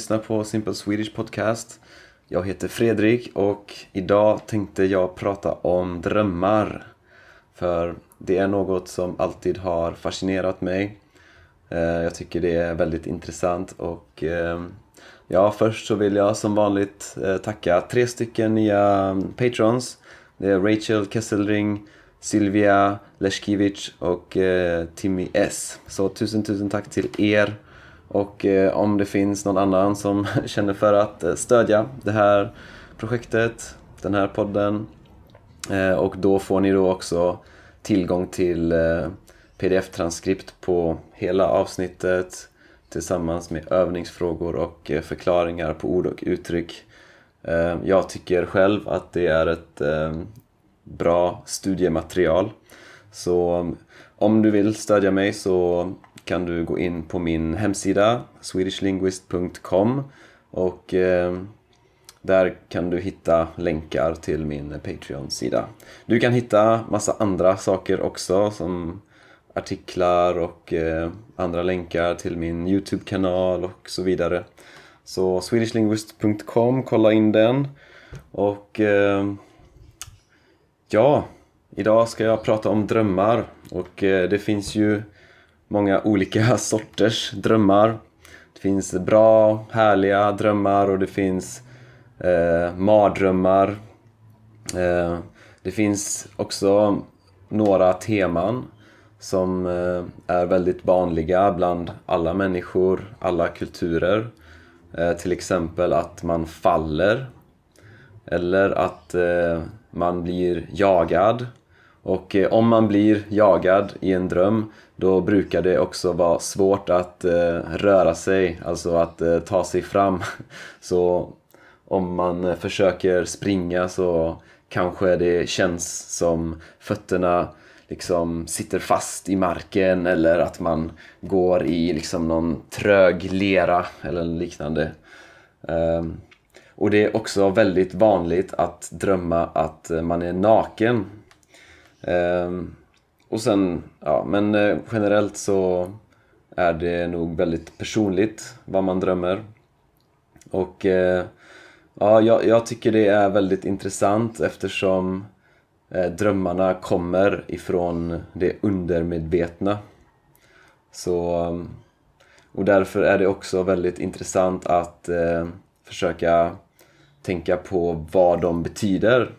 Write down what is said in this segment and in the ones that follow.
lyssnar på Simple Swedish Podcast. Jag heter Fredrik och idag tänkte jag prata om drömmar. För det är något som alltid har fascinerat mig. Eh, jag tycker det är väldigt intressant och eh, ja, först så vill jag som vanligt eh, tacka tre stycken nya mm, patrons. Det är Rachel Kesselring, Sylvia Leskiewicz och Timmy S. Så tusen tusen tack till er. Och eh, om det finns någon annan som känner för att eh, stödja det här projektet, den här podden. Eh, och då får ni då också tillgång till pdf-transkript på hela avsnittet tillsammans med övningsfrågor och förklaringar på ord och uttryck. Jag tycker själv att det är ett bra studiematerial. Så om du vill stödja mig så kan du gå in på min hemsida swedishlinguist.com och eh, där kan du hitta länkar till min Patreon-sida. Du kan hitta massa andra saker också som artiklar och eh, andra länkar till min Youtube-kanal och så vidare. Så swedishlinguist.com, kolla in den. Och eh, ja, idag ska jag prata om drömmar och eh, det finns ju många olika sorters drömmar. Det finns bra, härliga drömmar och det finns eh, mardrömmar. Eh, det finns också några teman som eh, är väldigt vanliga bland alla människor, alla kulturer. Eh, till exempel att man faller eller att eh, man blir jagad och eh, om man blir jagad i en dröm då brukar det också vara svårt att eh, röra sig, alltså att eh, ta sig fram. Så om man eh, försöker springa så kanske det känns som fötterna liksom sitter fast i marken eller att man går i liksom någon trög lera eller liknande. Um, och det är också väldigt vanligt att drömma att eh, man är naken Ehm, och sen, ja men eh, generellt så är det nog väldigt personligt vad man drömmer. Och eh, ja, jag, jag tycker det är väldigt intressant eftersom eh, drömmarna kommer ifrån det undermedvetna. Så, eh, och därför är det också väldigt intressant att eh, försöka tänka på vad de betyder.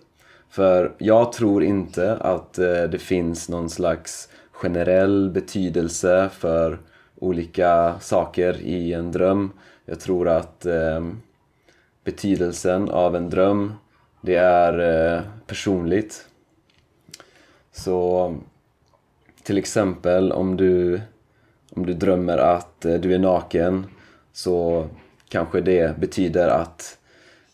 För jag tror inte att eh, det finns någon slags generell betydelse för olika saker i en dröm. Jag tror att ehm, betydelsen av en dröm, det är eh, personligt. Så till exempel om du, om du drömmer att eh, du är naken så kanske det betyder att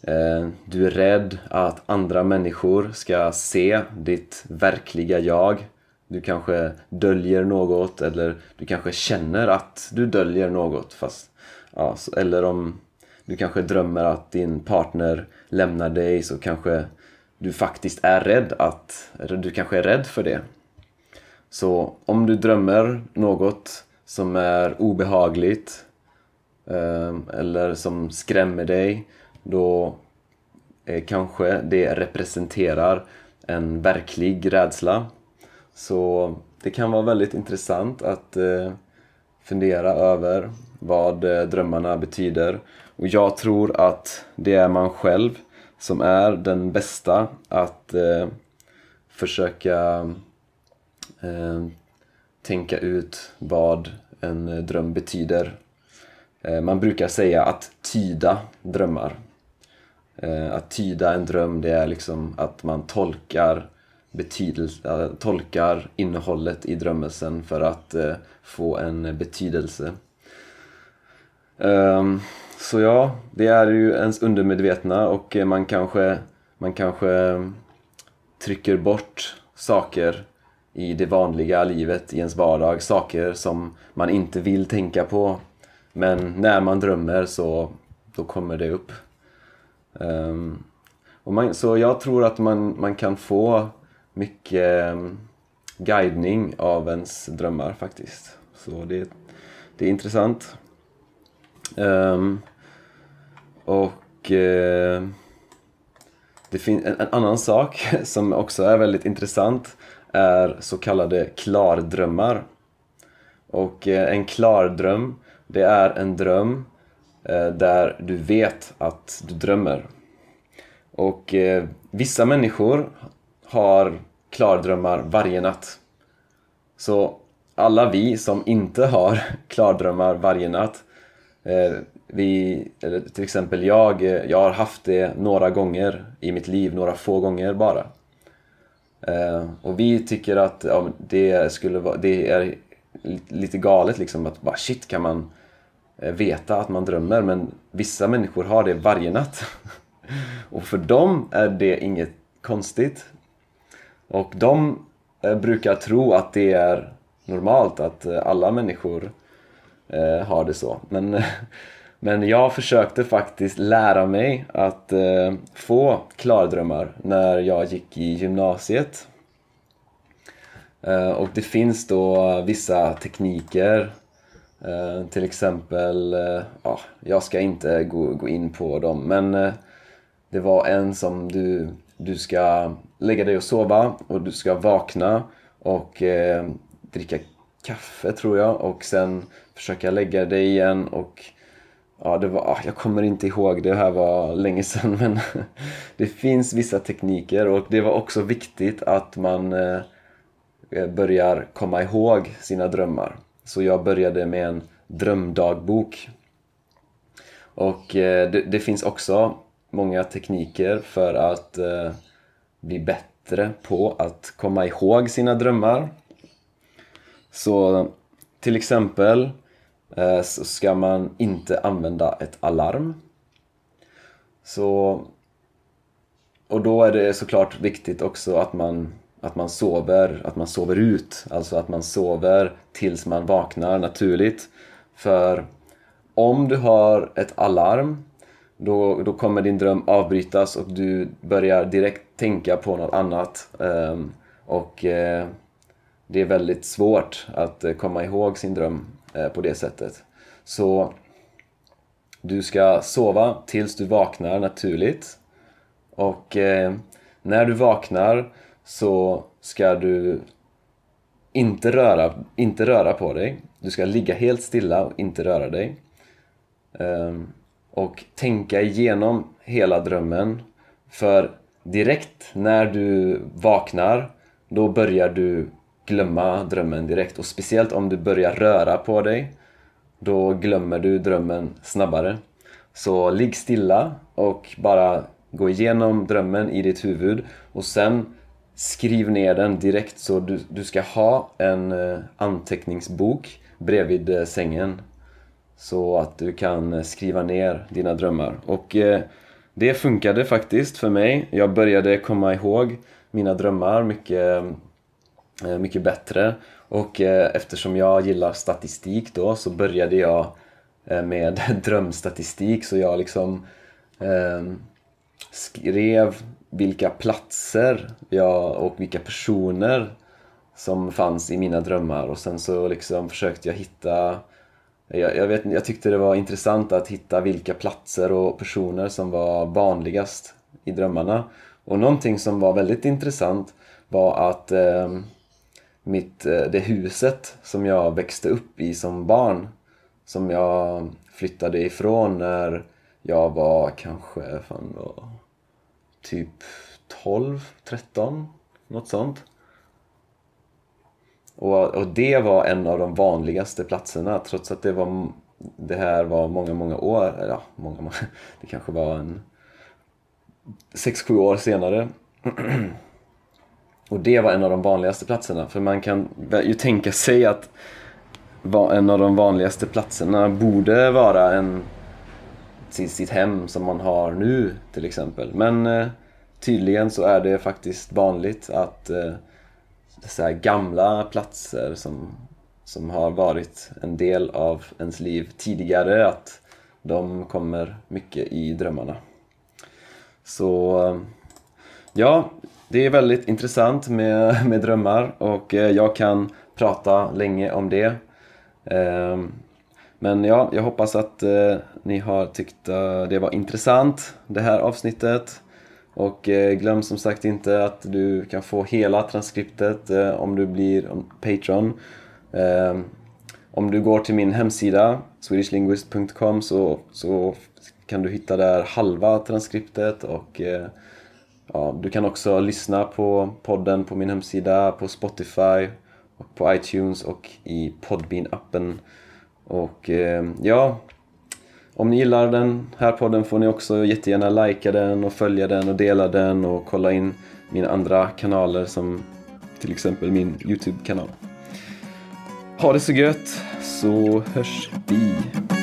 Eh, du är rädd att andra människor ska se ditt verkliga jag. Du kanske döljer något eller du kanske känner att du döljer något. Fast, ja, eller om du kanske drömmer att din partner lämnar dig så kanske du faktiskt är rädd att, eller du kanske är rädd för det. Så om du drömmer något som är obehagligt eh, eller som skrämmer dig då eh, kanske det representerar en verklig rädsla. Så det kan vara väldigt intressant att eh, fundera över vad eh, drömmarna betyder. Och jag tror att det är man själv som är den bästa att eh, försöka eh, tänka ut vad en eh, dröm betyder. Eh, man brukar säga att tyda drömmar. Eh, att tyda en dröm det är liksom att man tolkar betydelse, eh, tolkar innehållet i drömmelsen för att eh, få en betydelse. Ehm, så ja, det är ju ens undermedvetna och man kanske, man kanske trycker bort saker i det vanliga livet, i ens vardag. Saker som man inte vill tänka på. Men när man drömmer så då kommer det upp. Um, och man, så jag tror att man, man kan få mycket um, guidning av ens drömmar faktiskt. Så det, det är intressant. Um, Och uh, det finns en, en, annan sak som också är väldigt intressant är så kallade klardrömmar. Och uh, en klardröm, det är en dröm Eh, där du vet att du drömmer. Och eh, vissa människor har klardrömmar varje natt. Så alla vi som inte har klardrömmar varje natt eh, vi, eller till exempel jag, eh, jag har haft det några gånger i mitt liv, några få gånger bara. Eh, och vi tycker att ja, det, skulle vara, det är lite galet liksom att bara shit kan man Eh, veta att man drömmer men vissa människor har det varje natt. och för dem är det inget konstigt. Och de eh, brukar tro att det är normalt att eh, alla människor har det så. Men, men jag försökte faktiskt lära mig att få klardrömmar när jag gick i gymnasiet. och det finns då vissa tekniker Eh, till exempel, eh, ja, jag ska inte gå, gå in på dem men eh, det var en som du, du ska lägga dig och sova och du ska vakna och dricka kaffe tror jag och sen försöka lägga dig igen och ja, det var, ah, jag kommer inte ihåg, det här var länge sedan men det finns vissa tekniker och det var också viktigt att man eh, börjar komma ihåg sina drömmar. Så jag började med en drömdagbok. Och eh, det, det, finns också många tekniker för att eh, bli bättre på att komma ihåg sina drömmar. Så till exempel eh, så ska man inte använda ett alarm. Så, och då är det såklart viktigt också att man, att man sover, att man sover ut. Alltså att man sover tills man vaknar naturligt. För om du har ett alarm då, då kommer din dröm avbrytas och du börjar direkt tänka på något annat. Um, och uh, det är väldigt svårt att uh, komma ihåg sin dröm uh, på det sättet. Så du ska sova tills du vaknar naturligt. Och när du vaknar så ska du inte röra, inte röra på dig. Du ska ligga helt stilla och inte röra dig. Um, och tänka igenom hela drömmen. För direkt när du vaknar, då börjar du glömma drömmen direkt och speciellt om du börjar röra på dig då glömmer du drömmen snabbare. Så ligg stilla och bara gå igenom drömmen i ditt huvud och sen skriv ner den direkt så du, du ska ha en eh, anteckningsbok bredvid eh, sängen så att du kan eh, skriva ner dina drömmar. Och det funkade faktiskt för mig. Jag började komma ihåg mina drömmar mycket mycket bättre. Och eh, eftersom jag gillar statistik då så började jag med drömstatistik så jag liksom eh, skrev vilka platser jag, och vilka personer som fanns i mina drömmar och sen så liksom försökte jag hitta jag, jag, vet, jag tyckte det var intressant att hitta vilka platser och personer som var vanligast i drömmarna. Och någonting som var väldigt intressant var att ehm, eh, mitt, det huset som jag växte upp i som barn som jag flyttade ifrån när jag var kanske fan var, typ 12, 13, något sånt. Och, och det var en av de vanligaste platserna trots att det var det här var många, många år, eller ja, många, många, det kanske var en 6-7 år senare Och det var en av de vanligaste platserna, för man kan ju tänka sig att en av de vanligaste platserna borde vara en, sitt hem som man har nu till exempel. Men eh, tydligen så är det faktiskt vanligt att eh, så gamla platser som, som har varit en del av ens liv tidigare, att de kommer mycket i drömmarna. Så eh, ja, det är väldigt intressant med, med drömmar och eh, jag kan prata länge om det. Ehm, men ja, jag hoppas att eh, ni har tyckt uh, det var intressant, det här avsnittet. Och eh, glöm som sagt inte att du kan få hela transkriptet eh, om du blir Patreon. Eh, om du går till min hemsida, swedishlinguist.com, så, så kan du hitta där halva transkriptet och eh, ja, du kan också lyssna på podden på min hemsida, på Spotify, och på iTunes och i Podbean-appen. Och eh, ja, om ni gillar den här podden får ni också jättegärna likea den och följa den och dela den och kolla in mina andra kanaler som till exempel min Youtube-kanal. Ha det så gött så hörs vi!